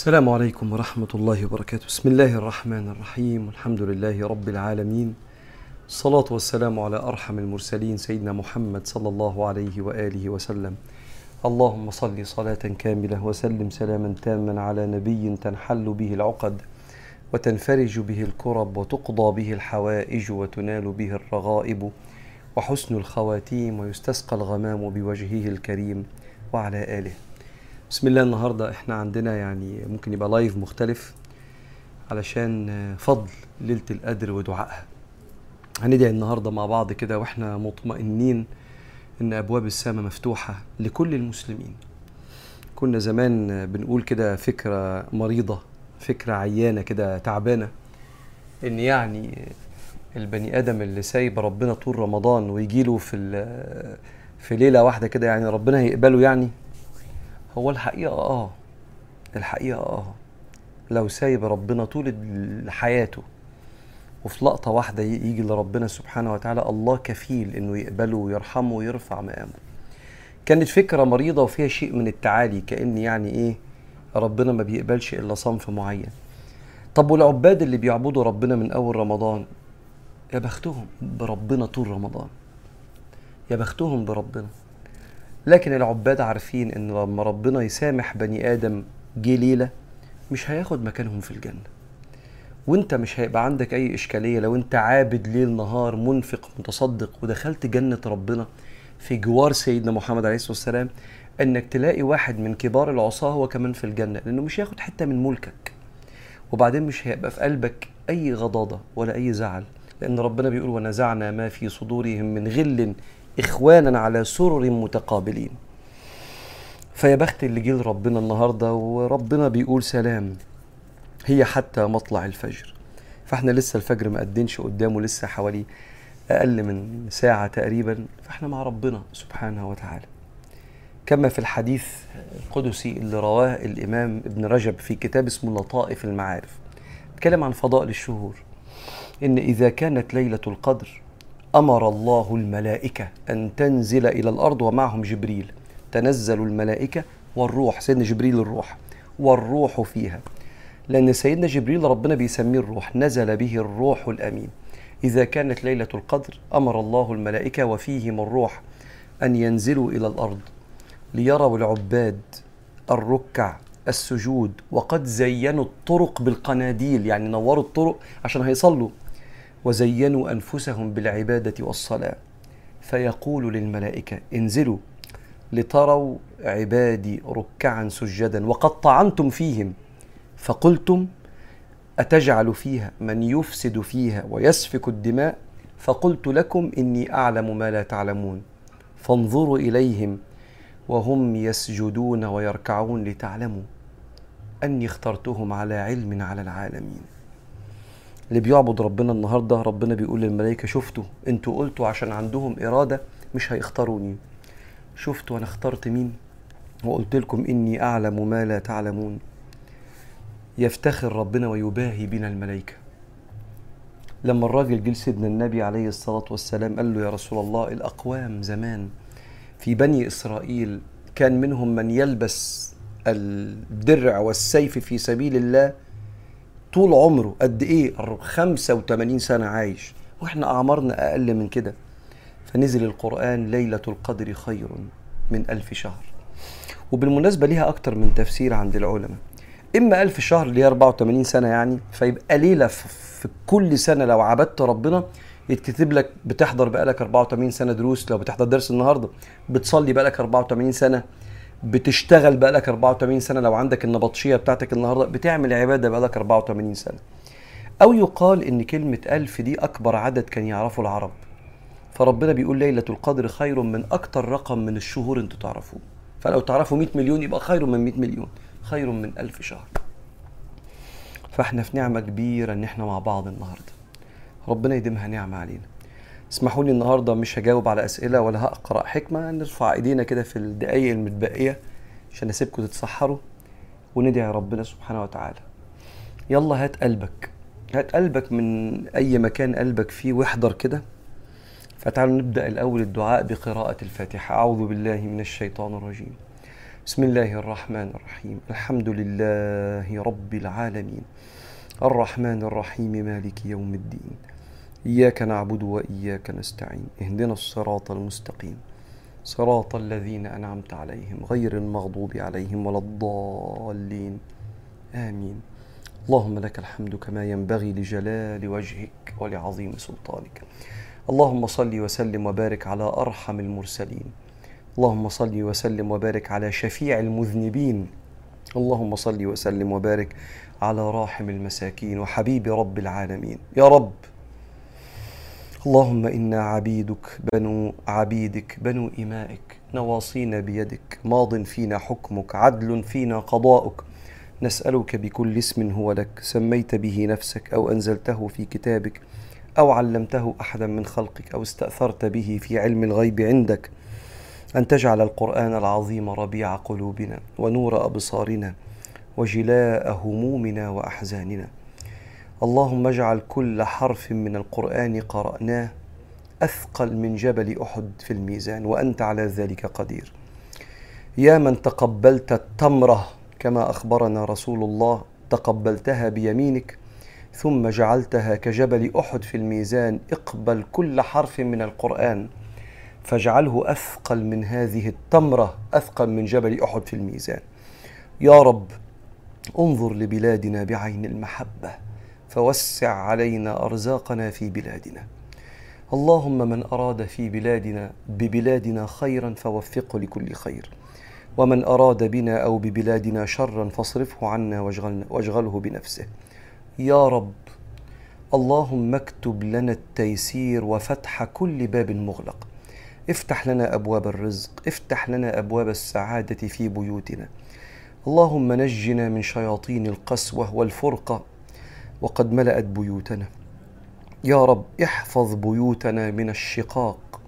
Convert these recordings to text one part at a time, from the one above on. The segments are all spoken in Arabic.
السلام عليكم ورحمة الله وبركاته. بسم الله الرحمن الرحيم. والحمد لله رب العالمين. الصلاة والسلام على أرحم المرسلين سيدنا محمد صلى الله عليه وآله وسلم. اللهم صل صلاة كاملة وسلم سلاما تاما على نبي تنحل به العقد وتنفرج به الكرب وتقضى به الحوائج وتنال به الرغائب وحسن الخواتيم ويستسقى الغمام بوجهه الكريم وعلى آله. بسم الله النهارده إحنا عندنا يعني ممكن يبقى لايف مختلف علشان فضل ليلة القدر ودعائها. هندعي النهارده مع بعض كده وإحنا مطمئنين إن أبواب السماء مفتوحة لكل المسلمين. كنا زمان بنقول كده فكرة مريضة فكرة عيانة كده تعبانة إن يعني البني آدم اللي سايب ربنا طول رمضان ويجي له في ال- في ليلة واحدة كده يعني ربنا هيقبله يعني هو الحقيقة آه الحقيقة آه. لو سايب ربنا طول حياته وفي لقطة واحدة يجي لربنا سبحانه وتعالى الله كفيل إنه يقبله ويرحمه ويرفع مقامه. كانت فكرة مريضة وفيها شيء من التعالي كأن يعني إيه ربنا ما بيقبلش إلا صنف معين. طب والعباد اللي بيعبدوا ربنا من أول رمضان؟ يا بختهم بربنا طول رمضان. يا بختهم بربنا. لكن العباد عارفين إن لما ربنا يسامح بني آدم جه ليلة مش هياخد مكانهم في الجنة. وإنت مش هيبقى عندك أي إشكالية لو إنت عابد ليل نهار منفق متصدق ودخلت جنة ربنا في جوار سيدنا محمد عليه الصلاة والسلام إنك تلاقي واحد من كبار العصاة هو كمان في الجنة لأنه مش هياخد حتة من ملكك. وبعدين مش هيبقى في قلبك أي غضاضة ولا أي زعل لأن ربنا بيقول ونزعنا ما في صدورهم من غل إخوانا على سرر متقابلين. فيا بخت اللي جه لربنا النهارده وربنا بيقول سلام. هي حتى مطلع الفجر. فإحنا لسه الفجر ما قدنش قدامه لسه حوالي أقل من ساعة تقريبا. فإحنا مع ربنا سبحانه وتعالى. كما في الحديث القدسي اللي رواه الإمام ابن رجب في كتاب اسمه لطائف المعارف اتكلم عن فضائل الشهور. إن إذا كانت ليلة القدر أمر الله الملائكة أن تنزل إلى الأرض ومعهم جبريل. تنزل الملائكة والروح سيدنا جبريل الروح والروح فيها. لأن سيدنا جبريل ربنا بيسميه الروح نزل به الروح الأمين. إذا كانت ليلة القدر أمر الله الملائكة وفيهم الروح أن ينزلوا إلى الأرض ليروا العباد الركع السجود وقد زينوا الطرق بالقناديل. يعني نوروا الطرق عشان هيصلوا. وزينوا أنفسهم بالعبادة والصلاة. فيقول للملائكة انزلوا لتروا عبادي ركعا سجدا وقد طعنتم فيهم. فقلتم أتجعل فيها من يفسد فيها ويسفك الدماء؟ فقلت لكم إني أعلم ما لا تعلمون. فانظروا إليهم وهم يسجدون ويركعون لتعلموا أني اخترتهم على علم على العالمين. اللي بيعبد ربنا النهارده ربنا بيقول للملائكة شفتوا أنتوا قلتوا عشان عندهم إرادة مش هيختاروني. شفتوا أنا اخترت مين؟ وقلت لكم إني أعلم ما لا تعلمون. يفتخر ربنا ويباهي بنا الملائكة. لما الراجل جه لسيدنا النبي عليه الصلاة والسلام قال له يا رسول الله الأقوام زمان في بني إسرائيل كان منهم من يلبس الدرع والسيف في سبيل الله طول عمره قد إيه؟ 85 سنة عايش. وإحنا أعمارنا أقل من كده. فنزل القرآن ليلة القدر خير من ألف شهر. وبالمناسبة ليها أكتر من تفسير عند العلماء. إما ألف شهر اللي هي 84 سنة يعني فيبقى ليلة في كل سنة لو عبدت ربنا يتكتب لك بتحضر بقالك 84 سنة دروس لو بتحضر درس النهارده بتصلي بقالك 84 سنة. بتشتغل بقالك 84 سنة لو عندك النبطشية بتاعتك النهارده بتعمل عبادة بقالك 84 سنة. أو يقال إن كلمة ألف دي أكبر عدد كان يعرفه العرب. فربنا بيقول ليلة القدر خير من أكتر رقم من الشهور أنتوا تعرفوه. فلو تعرفوا 100 مليون يبقى خير من 100 مليون خير من ألف شهر. فإحنا في نعمة كبيرة إن إحنا مع بعض النهارده. ربنا يديمها نعمة علينا. اسمحوا لي النهارده مش هجاوب على أسئلة ولا هقرأ حكمة نرفع إيدينا كده في الدقايق المتبقية عشان اسيبكم تتسحروا وندعي ربنا سبحانه وتعالى. يلا هات قلبك. هات قلبك من أي مكان قلبك فيه واحضر كده. فتعالوا نبدأ الأول الدعاء بقراءة الفاتحة. أعوذ بالله من الشيطان الرجيم. بسم الله الرحمن الرحيم. الحمد لله رب العالمين. الرحمن الرحيم. مالك يوم الدين. إياك نعبد وإياك نستعين. اهدنا الصراط المستقيم. صراط الذين أنعمت عليهم غير المغضوب عليهم ولا الضالين. آمين. اللهم لك الحمد كما ينبغي لجلال وجهك ولعظيم سلطانك. اللهم صل وسلم وبارك على أرحم المرسلين. اللهم صل وسلم وبارك على شفيع المذنبين. اللهم صل وسلم وبارك على راحم المساكين وحبيب رب العالمين. يا رب اللهم إنا عبيدك بنو عبيدك بنو إمائك نواصينا بيدك ماض فينا حكمك عدل فينا قضاؤك. نسألك بكل اسم هو لك سميت به نفسك أو أنزلته في كتابك أو علمته أحدا من خلقك أو استأثرت به في علم الغيب عندك. أن تجعل القرآن العظيم ربيع قلوبنا ونور أبصارنا وجلاء همومنا وأحزاننا. اللهم اجعل كل حرف من القرآن قرأناه أثقل من جبل أحد في الميزان وأنت على ذلك قدير. يا من تقبلت التمرة كما أخبرنا رسول الله تقبلتها بيمينك ثم جعلتها كجبل أحد في الميزان اقبل كل حرف من القرآن فاجعله أثقل من هذه التمرة أثقل من جبل أحد في الميزان. يا رب انظر لبلادنا بعين المحبة. فوسع علينا أرزاقنا في بلادنا. اللهم من أراد في بلادنا ببلادنا خيرا فوفقه لكل خير. ومن أراد بنا أو ببلادنا شرا فاصرفه عنا واشغله بنفسه. يا رب اللهم اكتب لنا التيسير وفتح كل باب مغلق. افتح لنا أبواب الرزق افتح لنا أبواب السعادة في بيوتنا. اللهم نجنا من شياطين القسوة والفرقة. وقد ملأت بيوتنا. يا رب احفظ بيوتنا من الشقاق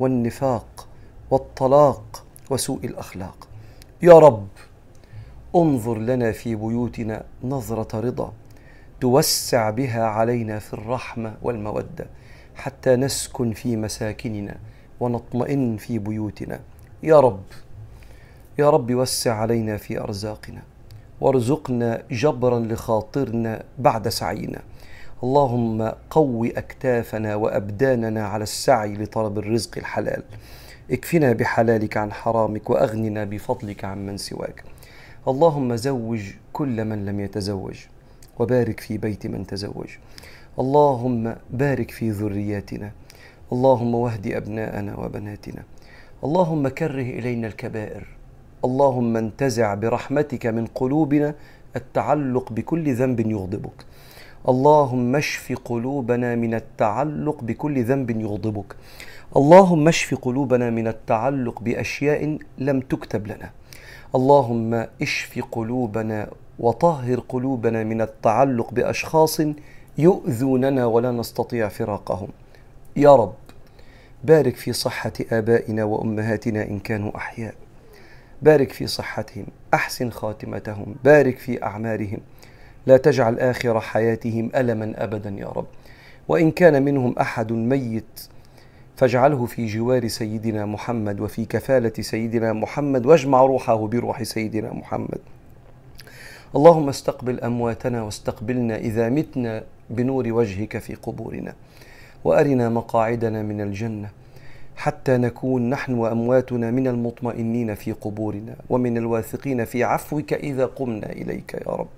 والنفاق والطلاق وسوء الأخلاق. يا رب انظر لنا في بيوتنا نظرة رضا توسع بها علينا في الرحمة والمودة حتى نسكن في مساكننا ونطمئن في بيوتنا. يا رب يا رب وسع علينا في أرزاقنا. وارزقنا جبرا لخاطرنا بعد سعينا. اللهم قو أكتافنا وأبداننا على السعي لطلب الرزق الحلال. اكفنا بحلالك عن حرامك وأغننا بفضلك عمن سواك. اللهم زوج كل من لم يتزوج وبارك في بيت من تزوج. اللهم بارك في ذرياتنا. اللهم واهد أبناءنا وبناتنا. اللهم كره إلينا الكبائر. اللهم انتزع برحمتك من قلوبنا التعلق بكل ذنب يغضبك. اللهم اشف قلوبنا من التعلق بكل ذنب يغضبك. اللهم اشف قلوبنا من التعلق بأشياء لم تكتب لنا. اللهم اشف قلوبنا وطهر قلوبنا من التعلق بأشخاص يؤذوننا ولا نستطيع فراقهم. يا رب بارك في صحة آبائنا وأمهاتنا إن كانوا أحياء. بارك في صحتهم أحسن خاتمتهم بارك في اعمارهم لا تجعل آخر حياتهم الما ابدا يا رب. وإن كان منهم أحد ميت فاجعله في جوار سيدنا محمد وفي كفالة سيدنا محمد واجمع روحه بروح سيدنا محمد. اللهم استقبل أمواتنا واستقبلنا إذا متنا بنور وجهك في قبورنا وأرنا مقاعدنا من الجنة. حتى نكون نحن وأمواتنا من المطمئنين في قبورنا ومن الواثقين في عفوك إذا قمنا إليك يا رب.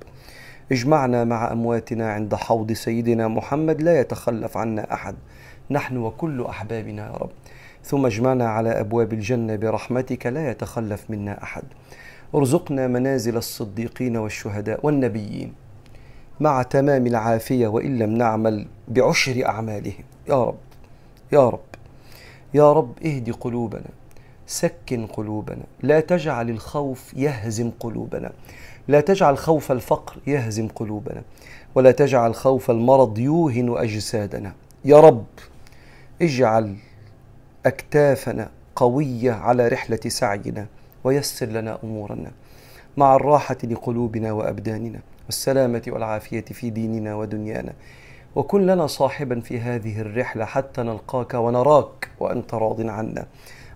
اجمعنا مع أمواتنا عند حوض سيدنا محمد لا يتخلف عنا أحد. نحن وكل أحبابنا يا رب. ثم اجمعنا على أبواب الجنة برحمتك لا يتخلف منا أحد. ارزقنا منازل الصديقين والشهداء والنبيين مع تمام العافية وإن لم نعمل بعشر أعمالهم. يا رب يا رب. يا رب اهد قلوبنا سكن قلوبنا لا تجعل الخوف يهزم قلوبنا لا تجعل خوف الفقر يهزم قلوبنا ولا تجعل خوف المرض يوهن أجسادنا. يا رب اجعل أكتافنا قوية على رحلة سعينا ويسر لنا أمورنا مع الراحة لقلوبنا وأبداننا والسلامة والعافية في ديننا ودنيانا. وكن لنا صاحبا في هذه الرحلة حتى نلقاك ونراك وأنت راض عنا.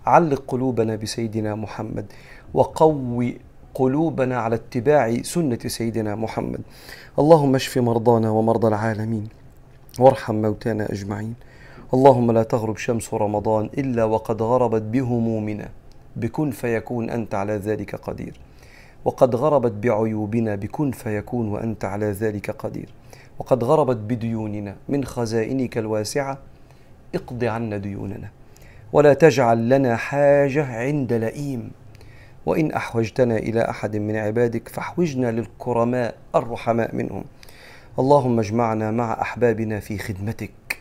علق قلوبنا بسيدنا محمد وقوي قلوبنا على اتباع سنة سيدنا محمد. اللهم اشف مرضانا ومرضى العالمين وارحم موتانا أجمعين. اللهم لا تغرب شمس رمضان إلا وقد غربت بهمومنا. بكن فيكون أنت على ذلك قدير. وقد غربت بعيوبنا بكن فيكون وأنت على ذلك قدير. وقد غربت بديوننا من خزائنك الواسعة اقض عنا ديوننا. ولا تجعل لنا حاجة عند لئيم. وإن أحوجتنا إلى أحد من عبادك فاحوجنا للكرماء الرحماء منهم. اللهم اجمعنا مع أحبابنا في خدمتك.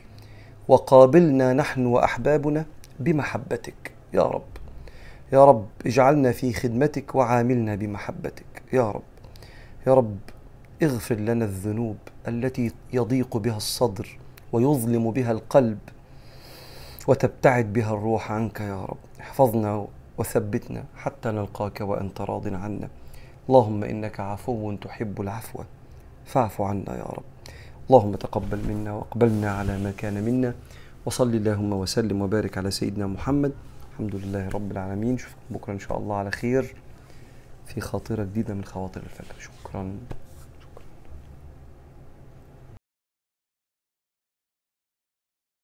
وقابلنا نحن وأحبابنا بمحبتك. يا رب. يا رب اجعلنا في خدمتك وعاملنا بمحبتك. يا رب يا رب اغفر لنا الذنوب التي يضيق بها الصدر ويظلم بها القلب وتبتعد بها الروح عنك. يا رب احفظنا وثبتنا حتى نلقاك وأنت راض عنا. اللهم إنك عفو تحب العفو فاعف عنا يا رب. اللهم تقبل منا وأقبلنا على ما كان منا وصل اللهم وسلم وبارك على سيدنا محمد الحمد لله رب العالمين. نشوفكم بكرة إن شاء الله على خير في خاطرة جديدة من خواطر الفجر. شكرا.